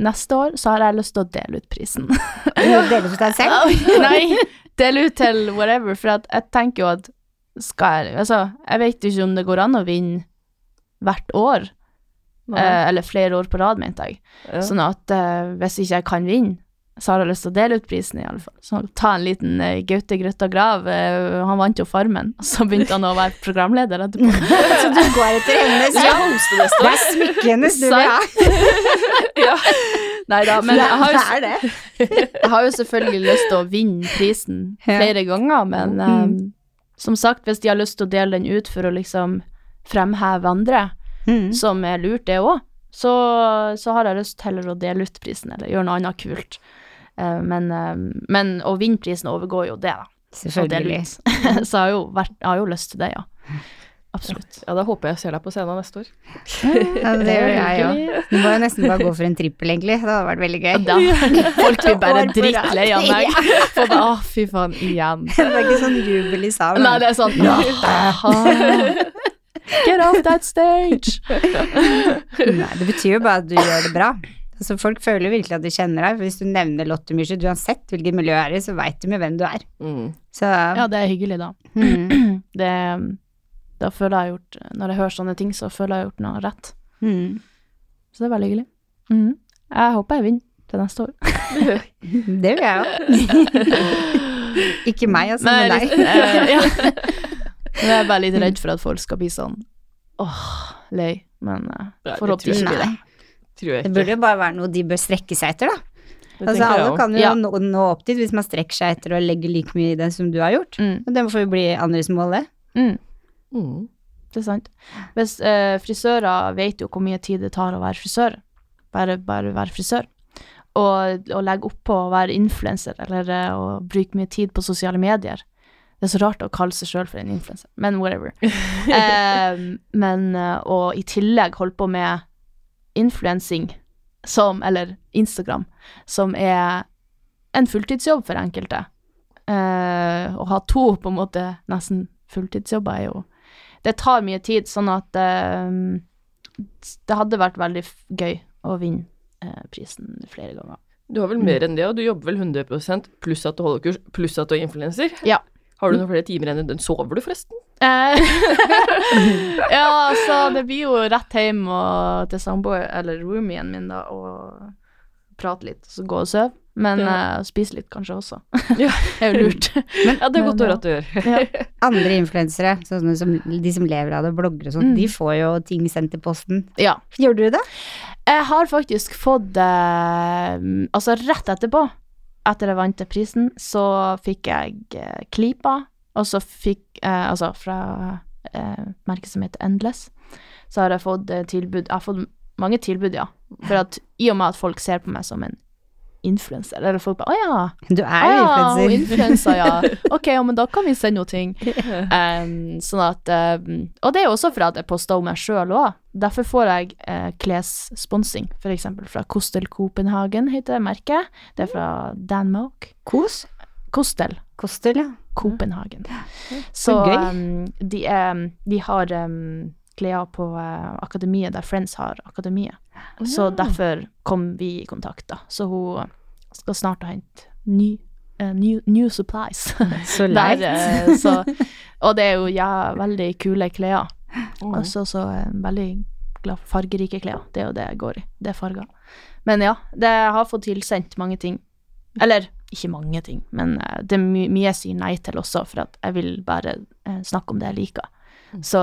neste år så har jeg lyst til å dele ut prisen. Dele ut deg selv? Nei, dele ut til whatever, for jeg tenker jo at skal jeg Altså, jeg vet ikke om det går an å vinne hvert år, eh, eller flere år på rad, mente jeg. Ja. Sånn at eh, hvis ikke jeg kan vinne, så har jeg lyst til å dele ut prisen, i alle fall. Så ta en liten uh, Gaute Grøtta Grav. Uh, han vant jo Farmen, og så begynte han å være programleder etterpå. Så du går etter hennes Ja, jobb? hoste neste Det er smykket hennes du vil ha. Ja. Nei da, men jeg har, jo, jeg har jo selvfølgelig lyst til å vinne prisen flere ganger, men eh, som sagt, hvis de har lyst til å dele den ut for å liksom fremheve andre, Mm. som er lurt, det òg, så, så har jeg lyst heller å dele ut prisen, eller gjøre noe annet kult. Eh, men, eh, men å vinne prisen overgår jo det, da. Selvfølgelig. så jeg har jo, vært, jeg har jo lyst til det, ja. Absolutt. ja, da håper jeg ser deg på scenen neste år. Ja, det gjør jeg òg. Du må jo nesten bare gå for en trippel, egentlig. Det hadde vært veldig gøy. Da, folk blir bare drittlei av meg. For å, fy faen, igjen. Det er ikke sånn jubel i salen. Nei, det er sånn ah, Get off that stage! Nei, det betyr jo bare at du gjør det bra. Altså, folk føler virkelig at de kjenner deg, for hvis du nevner Lotte Myrseth, uansett hvilket miljø du er i, så veit de jo hvem du er. Mm. Så Ja, det er hyggelig, da. mm, Det, da føler jeg gjort Når jeg hører sånne ting, så føler jeg jeg har gjort noe rett. mm. Så det er veldig hyggelig. Mhm. Jeg håper jeg vinner til neste år. Det vil jeg òg. Ikke meg, altså, Men men er deg. Eh. Nå er jeg bare litt redd for at folk skal bli sånn åh, lei. Men uh, forhåpentligvis ikke det. Tror jeg Det burde jo bare være noe de bør strekke seg etter, da. Altså, alle kan jo Ja. nå, nå opp dit hvis man strekker seg etter å legge like mye i det som du har gjort. Mm. Og det får jo bli andres mål, det. Mm. Mm. Det er sant. Hvis eh, frisører vet jo hvor mye tid det tar å være frisør, bare, bare være frisør, og og legge på å være influenser, eller eh, å bruke mye tid på sosiale medier. Det er så rart å kalle seg sjøl for en influenser, men whatever. um, men eh, og i tillegg holde på med influensing, som, eller Instagram, som er en fulltidsjobb for enkelte. Uh, å ha to på en måte nesten fulltidsjobber er jo det tar mye tid, sånn at eh, det hadde vært veldig gøy å vinne uh, prisen flere ganger. Du har vel mer enn det, og du jobber vel 100 pluss at du holder kurs, pluss at du er influenser. Ja. Har du noen flere timer enn den? Sover du, forresten? Eh, ja, altså, det blir jo rett hjem og til samboer, eller roomien min, da, og prate litt, så gå og sove. Men Ja. uh, spise litt kanskje også. Ja. det er jo lurt. ja, det er godt å Men, høre at du gjør. Andre influensere, sånne som, de som lever av det, bloggere og sånt, Mm. de får jo ting sendt til posten. ja. Gjør du det? Jeg har faktisk fått uh, Altså, rett etterpå, etter jeg vant prisen, så fikk jeg eh, Klipa, og så fikk eh, Altså fra eh, merket som heter Endless, så har jeg fått tilbud Jeg har fått mange tilbud, ja. For at i og med at folk ser på meg som en influenser, eller folk bare Å ja, Du er jo ja, influenser. ja. Ok, ja, men da kan vi sende noe ting. Um, sånn at um, Og det er jo også fordi at jeg poster om meg sjøl òg. Derfor får jeg uh, klessponsing, for eksempel fra Kostel Copenhagen, heter det merket. Det er fra Danmark. Kos? Kostel. Kostel, ja. Copenhagen. Så gøy. um, de, de har um, klær på uh, akademiet der Friends har akademiet. Så Ja. derfor kom vi i kontakt, da. Så hun skal snart hente ny, eh, new, new supplies. Så leit. eh, og det er jo ja, veldig kule klær. Oh. Og så så eh, veldig glad for fargerike klær. Det er jo det jeg går i. Det er farger. Men ja, det har fått tilsendt mange ting. Eller ikke mange ting, men eh, det er mye jeg sier nei til også, for at jeg vil bare eh, snakke om det jeg liker. Mm. Så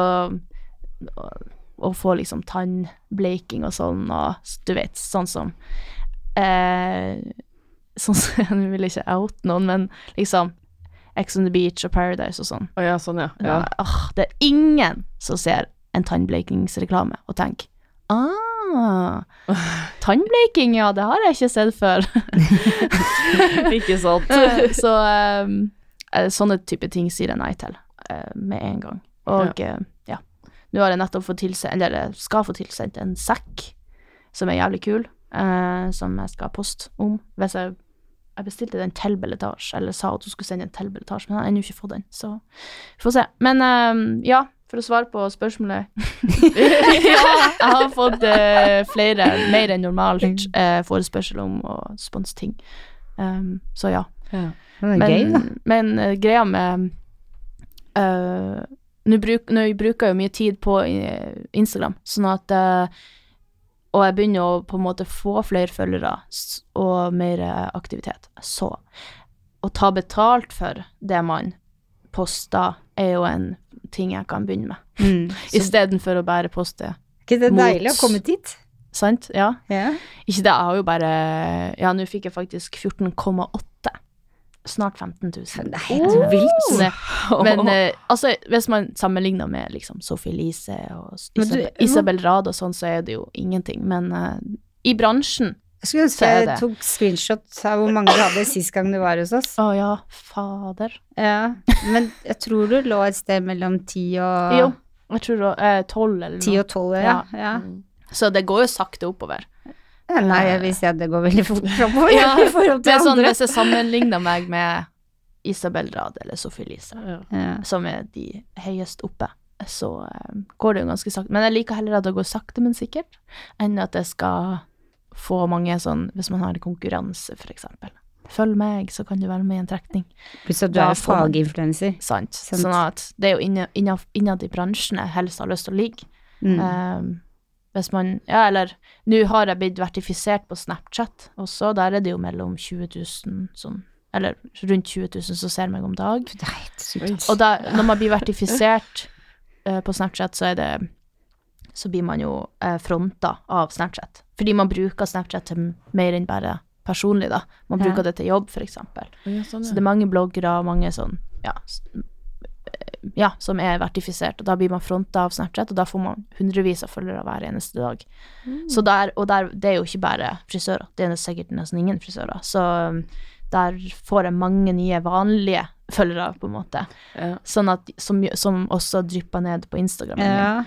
å, få liksom tannbleking og sånn, og du vet, sånn som eh, Sånn som Jeg vil ikke out noen, men liksom Ex on the Beach og Paradise og sånn. Å ja, sånn, ja. Ja. Da, oh, det er ingen som ser en tannblekingsreklame og tenker Ah, tannbleking, ja, det har jeg ikke sett før. Ikke sant. så um, eh, sånne type ting sier jeg nei til uh, med en gang. Og eh, ja, nå har jeg nettopp fått tilsendt, eller jeg skal få tilsendt en sekk som er jævlig kul, eh, som jeg skal poste om. Hvis jeg, jeg bestilte den til Belletage, eller sa at hun skulle sende en til Belletage, men jeg har ennå ikke fått den, så vi får se. Men eh, ja, for å svare på spørsmålet Ja, jeg har fått eh, flere, mer enn normalt, eh, forespørsel om å sponse ting. Um, så ja. Ja. Er Men, gøy, men eh, greia med eh, Nå bruk, nå bruker jeg jo mye tid på eh, Instagram, sånn at eh, Og jeg begynner å på en måte få flere følgere og mer eh, aktivitet. Så å ta betalt for det man poster, er jo en ting jeg kan begynne med, Mm. Istedenfor å bare poste. ikke det mot- deilig å komme dit? Sant? Ja. Ja. Ikke det, jeg har jo bare Ja, nå fikk jeg faktisk 14,8. Snart 15 000. Det er helt vilt. Men eh, altså, hvis man sammenligner med liksom Sophie Elise og Isabel, du- Isabel, Rad og sånn, så er det jo ingenting. Men eh, i bransjen Jeg skulle ønske jeg tok screenshot av hvor mange du hadde sist gang du var hos oss. Å ja, fader. Ja, men jeg tror du lå et sted mellom ti og Jo, jeg tror det var tolv eller Ti noe. og tolv, ja. ja. Mm. Så det går jo sakte oppover. Ja, Nei, jeg vil si at det går veldig fort framover Ja, i forhold Det til sånn andre. hvis jeg sammenligner meg med Isabel Rad eller Sophie Elise. Ja. Ja. som er de høyest oppe, så eh, går det jo ganske sakte. Men jeg liker heller at det går sakte, men sikkert, enn at jeg skal få mange sånn, hvis man har konkurranse, eksempel. Følg meg, så kan du være med i en trekning. Pluss at du er faginfluenser. Sant. Sant. Sånn at det er jo inne- innad i bransjen jeg helst har lyst til å ligge. Mm. Eh, hvis man Ja, eller Nå har jeg blitt vertifisert på Snapchat også, der er det jo mellom 20 000 sånn Eller rundt 20 000 som ser meg om dag. Det er helt sykt. Og da, når man blir vertifisert uh, på Snapchat, så er det Så blir man jo uh, fronta av Snapchat. Fordi man bruker Snapchat til mer enn bare personlig, da. Man Ja. bruker det til jobb, for eksempel. sånn, ja, Så det er mange bloggere og mange sånn, ja, ja, som er vertifisert, og da blir man fronta av Snapchat, og da får man hundrevis av følgere hver eneste dag. Så der, og der, det er jo ikke bare frisører, det er sikkert nesten ingen frisører, så um, der får jeg mange nye vanlige følgere, på en måte, Ja. sånn at, som, som også drypper ned på Instagram. ja.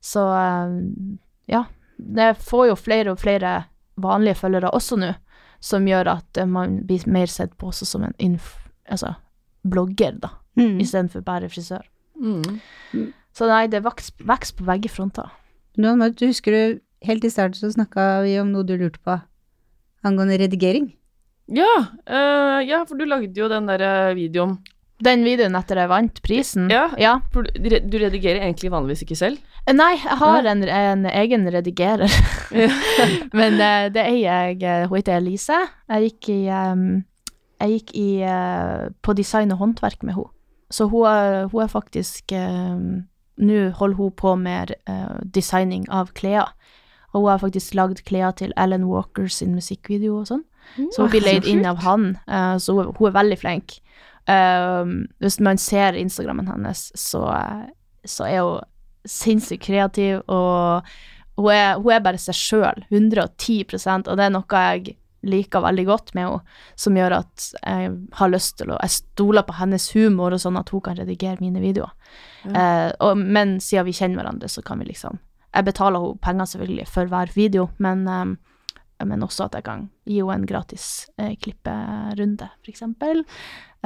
Så um, ja, det får jo flere og flere vanlige følgere også nå, som gjør at eh, man blir mer sett på også som en altså, blogger, da, Mm. istedenfor bare frisør. Mm. Så nei, det vokser på begge fronter. Nå, du husker du, helt i starten så snakka vi om noe du lurte på angående redigering. Ja, uh, ja, for du lagde jo den der eh, videoen. Den videoen etter jeg vant prisen Ja. ja. Du, redigerer egentlig vanligvis ikke selv? Eh, Nei, jeg har en, en egen redigerer, men uh, det er jeg. Hun heter Elise. Jeg gikk i, um, jeg gikk i uh, på design og håndverk med henne. Så hun er, hun er faktisk em, Nå holder hun på med eh, designing av klær. Og hun har faktisk lagd klær til Alan Walker sin musikkvideo og sånn. Så hun blir leid inn av han, eh, så hun, hun er veldig flink. Um, hvis man ser Instagrammen hennes, så, eh, så er hun sinnssykt kreativ, og hun er, hun er bare seg sjøl, 110% og det er noe jeg liker veldig godt med henne, som gjør at jeg har lyst til å Jeg stoler på hennes humor, og sånn at hun kan redigere mine videoer. Eh, og, men siden vi kjenner hverandre, så kan vi liksom Jeg betaler henne penger selvfølgelig for hver video, men eh, men også at jeg kan gi henne en gratis eh, klipperunde, eksempel.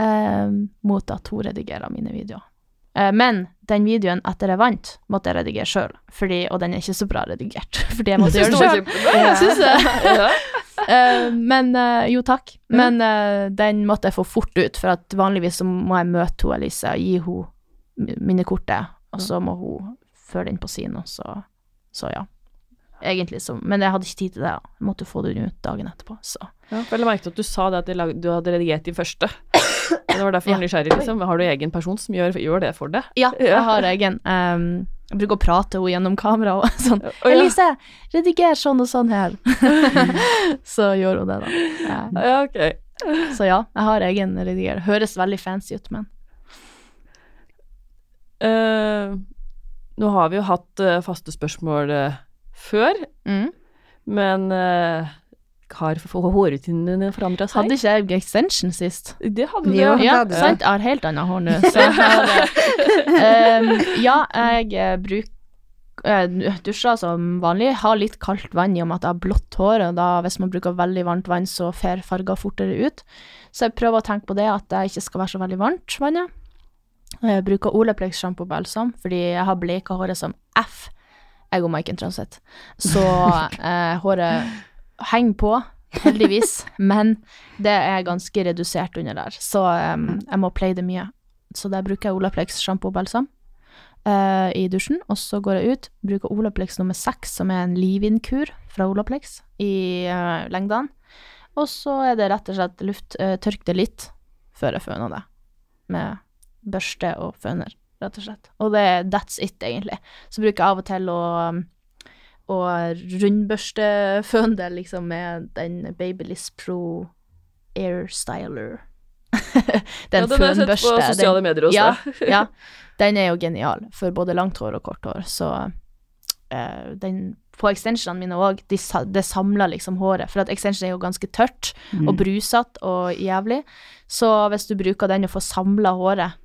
eh, mot at hun redigerer mine videoer. Eh, men den videoen etter jeg vant, måtte jeg redigere sjøl, og den er ikke så bra redigert. Fordi jeg måtte gjøre det sjøl. Ja. Eh, men eh, Jo, takk. Men eh, den måtte jeg få fort ut, for at vanligvis så må jeg møte hun Elise og gi henne minnekortet, og så må hun føre den på sin, og så Så ja. Egentlig så Men jeg hadde ikke tid til det. da. Jeg måtte få den ut dagen etterpå, så Ja, for jeg merket at du sa det at du hadde redigert de første. Det var derfor jeg var nysgjerrig, liksom. Har du egen person som gjør, gjør det for deg? Ja, jeg har egen. Um, jeg bruker å prate henne gjennom kamera og sånn. Oh, ja. Elise, rediger sånn og sånn her. så gjør hun det, da. Eh, Ja, ok. Så ja, jeg har egen rediger. Høres veldig fancy ut, men uh, nå har vi jo hatt uh, faste spørsmål uh, før, mm. men uh, har hårrutinene forandra seg? Hadde ikke jeg extension sist? Det hadde du, Jo, ja. det Ja, hadde sant? Jeg har helt annet hår nå, eh, um, Ja, jeg eh, bruker jeg dusjer som vanlig, har litt kaldt vann i og med at jeg har blått hår, og da hvis man bruker veldig varmt vann, så fer farger fortere ut. Så jeg prøver å tenke på det, at det ikke skal være så veldig varmt, vannet. Jeg bruker Olaplex sjampo og balsam, fordi jeg har bleka håret som F, jeg og Maiken Transit. Så eh, håret henger på, heldigvis, men det er ganske redusert under der, så um, jeg må play det mye. Så der bruker jeg Olaplex sjampo og balsam eh, i dusjen, og så går jeg ut, bruker Olaplex nummer seks, som er en leave-in-kur fra Olaplex, i uh, lengdene. Og så er det rett og slett luft, uh, tørk det litt før jeg føner det, med børste og føner, rett og slett. Og det er that's it, egentlig. Så bruker jeg av og til å um, og rundbørsteføn det liksom med den Babyliss Pro Air Styler. er Ja, den har jeg sett på sosiale medier også. Ja, ja, den er jo genial for både langt hår og kort hår, så uh, den på extensionene mine òg, de, det samler liksom håret, for at extension er jo ganske tørt Mm. og brusete og jævlig, så hvis du bruker den og får samla håret,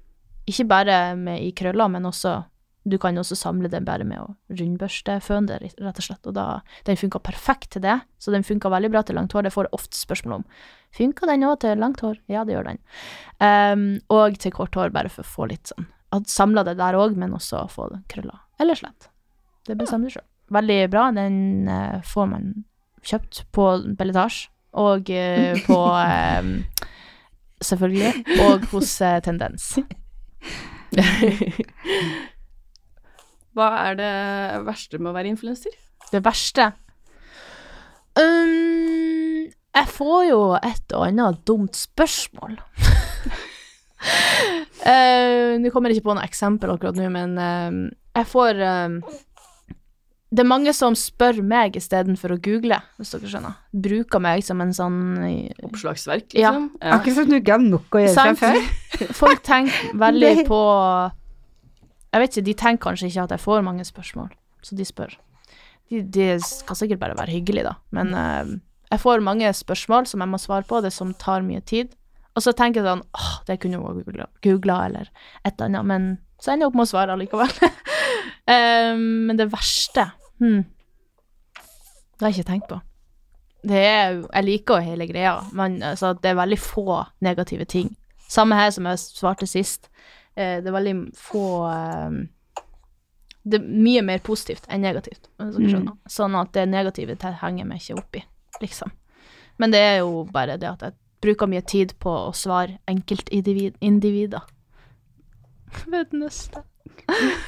ikke bare med, i krøller, men også du kan også samle den bare med å rundbørste føne rett og slett, og da, den funka perfekt til det, så den funka veldig bra til langt hår, det får jeg ofte spørsmål om. Funka den òg til langt hår? Ja, det gjør den. Um, og til kort hår, bare for å få litt sånn samla det der òg, men også få krøller. Eller slett. Det bestemmer du sjøl. Veldig bra. Den uh, får man kjøpt på Belletage, og uh, på um, Selvfølgelig. Og hos uh, Tendens. Hva er det verste med å være influenser? Det verste um, Jeg får jo et og annet dumt spørsmål. uh, Nå kommer jeg ikke på noe eksempel akkurat nå, men uh, jeg får uh, Det er mange som spør meg istedenfor å google, hvis dere skjønner. Bruker meg som en sånn Oppslagsverk, Ja. liksom? Akkurat som du ikke har nok å gjøre fra før. Folk tenker veldig på Jeg vet ikke, de tenker kanskje ikke at jeg får mange spørsmål, så de spør. De, de skal sikkert bare være hyggelige, da, men uh, jeg får mange spørsmål som jeg må svare på, det som tar mye tid. Og så tenker jeg sånn åh, det kunne jeg googla, googla eller et eller annet, men så ender jeg opp med å svare allikevel. Eh, men det verste hmm, Det har jeg ikke tenkt på. Det er jo Jeg liker jo hele greia, men altså, det er veldig få negative ting. Samme her som jeg svarte sist. Eh, det er veldig få eh, Det er mye mer positivt enn negativt, hvis dere. Sånn at det negative det henger meg ikke opp i, liksom. Men det er jo bare det at jeg bruker mye tid på å svare enkeltindivider. Ved neste.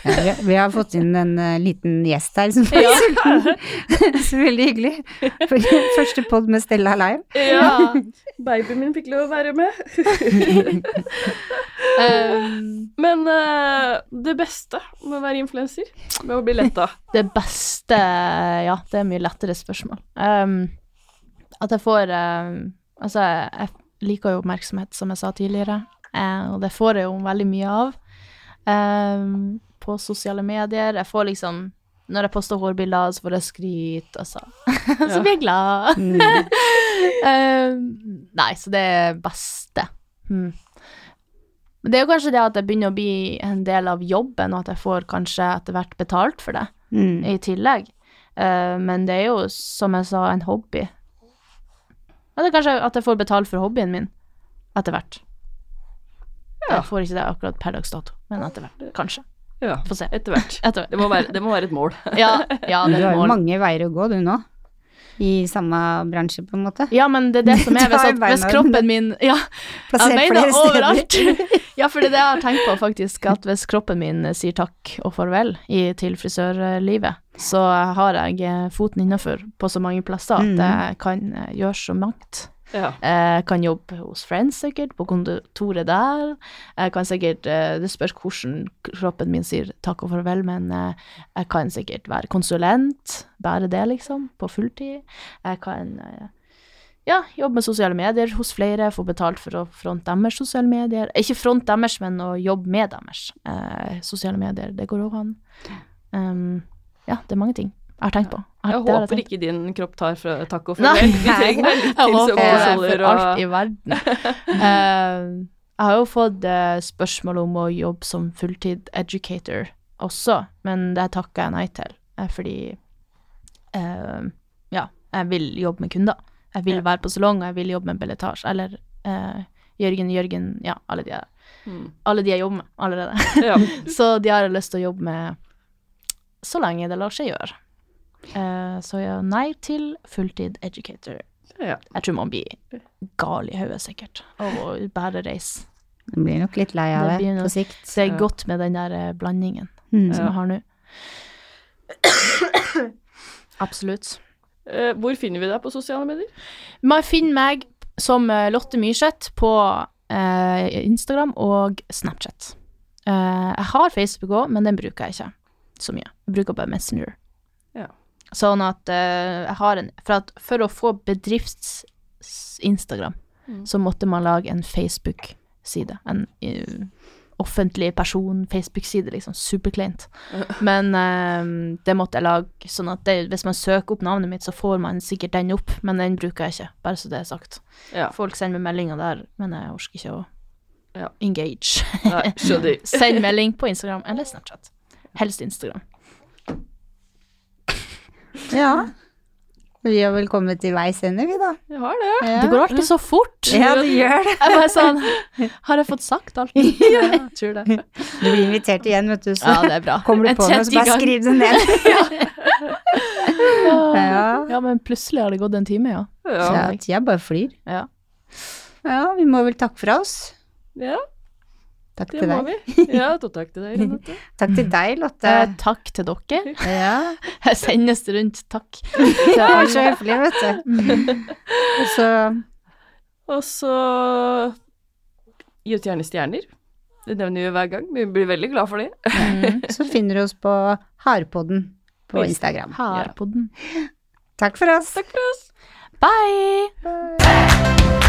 Ja, vi, vi har fått inn en uh, liten gjest her, som Ja. så veldig hyggelig. For første pod med Stella live. Ja. Babyen min fikk lov å være med. Um, Men uh, det beste med å være influenser, med å bli letta Det beste Ja, det er mye lettere spørsmål. Um, at jeg får uh, Altså, jeg liker jo oppmerksomhet, som jeg sa tidligere, uh, og det får jeg jo veldig mye av um, på sosiale medier. Jeg får liksom Når jeg poster hårbilder, så får jeg skryt, og så, så blir jeg glad. um, nei, så det er beste. Hmm. Men det er jo kanskje det at det begynner å bli en del av jobben, og at jeg får kanskje etter hvert betalt for det Mm. i tillegg. Uh, men det er jo, som jeg sa, en hobby. Eller er kanskje at jeg får betalt for hobbyen min etter hvert. Jeg får ikke det akkurat per dags dato, men etter hvert. Kanskje. Ja, Få se. etter hvert. Etter hvert. Det må være, det må være et mål. Ja, ja, det er har jo mange veier å gå, du nå. I samme bransje, på en måte. Ja, men det er det som er hvis, at, hvis kroppen min Ja, jeg steder. overalt. ja, for det er det jeg har tenkt på, faktisk. At hvis kroppen min sier takk og farvel i, til frisørlivet, så har jeg foten innafor på så mange plasser at Mm. jeg kan eh, gjøre så mangt. Ja. Jeg kan jobbe hos Friends sikkert, på kontoret der. Jeg kan sikkert eh, Det spørs hvordan kroppen min sier takk og farvel, men eh, jeg kan sikkert være konsulent, bare det, liksom, på fulltid. Jeg kan eh, ja, jobbe med sosiale medier hos flere, få betalt for å fronte deres sosiale medier. Ikke fronte deres, men å jobbe med deres eh, sosiale medier. Det går òg an. Um, ja, det er mange ting jeg har tenkt på. Jeg jeg håper tenkt. ikke din kropp tar fra og Nei. farvel. Vi trenger litt Jeg til håper for alt i verden. uh, jeg har jo fått uh, spørsmål om å jobbe som fulltid educator også, men det takker jeg nei til, eh, fordi uh, ja, jeg vil jobbe med kunder. Jeg vil Ja. være på salong, og jeg vil jobbe med belletasje, eller Jørgen, Jørgen, ja, alle de, Mm. alle de jeg jobber med allerede. Ja. Så de har jeg lyst til å jobbe med så lenge det lar seg gjøre. Eh, så ja, nei til fulltid educator. ja. Jeg tror man blir gal i hodet, sikkert, av å bare reise. Man blir nok litt lei av Det det nok- på sikt. Det er godt med den der eh, blandingen Mm. som jeg har nå. Absolutt. Eh, Hvor finner vi deg på sosiale medier? Man finner meg som Lotte Myrseth på eh, Instagram og Snapchat. Eh, jeg har Facebook òg, men den bruker jeg ikke så mye. Jeg bruker bare Messenger. Sånn at uh, jeg har en For, at, for å få bedrifts-Instagram, Mm. så måtte man lage en Facebook-side. En uh, offentlig person-Facebook-side, liksom. Superkleint. Men eh, det måtte jeg lage, sånn at det, hvis man søker opp navnet mitt, så får man sikkert den opp, men den bruker jeg ikke, bare så det er sagt. Ja. Folk sender meg meldinger der, men jeg orker ikke å Ja. engage. Nei. Send melding på Instagram eller Snapchat. Helst Instagram. Ja. Vi har vel kommet til veis ende, vi, da. Vi har det. Ja. Det går alltid så fort. Ja, det gjør det. Jeg bare sånn Har jeg fått sagt alt? Ja, jeg tror det. Du blir invitert igjen, vet du, så Ja, det er bra. kommer du En på noe, så bare skriv det ned. Ja. Ja, men plutselig har det gått en time, ja. Ja. Tida bare flyr. Ja. Ja, vi må vel takke for oss. ja, Takk det til må deg. vi. Ja, og takk til deg, Renate. Takk til deg, Lotte. Eh, takk til dere. Ja, Jeg sendes rundt, takk. det var så høflig, vet du. Og så Og så gi oss gjerne stjerner. Det nevner vi hver gang. Vi blir veldig glad for det. Mm. Så finner du oss på Harpodden på Instagram. Harpodden. Ja. Takk for oss. Takk for oss. Bye!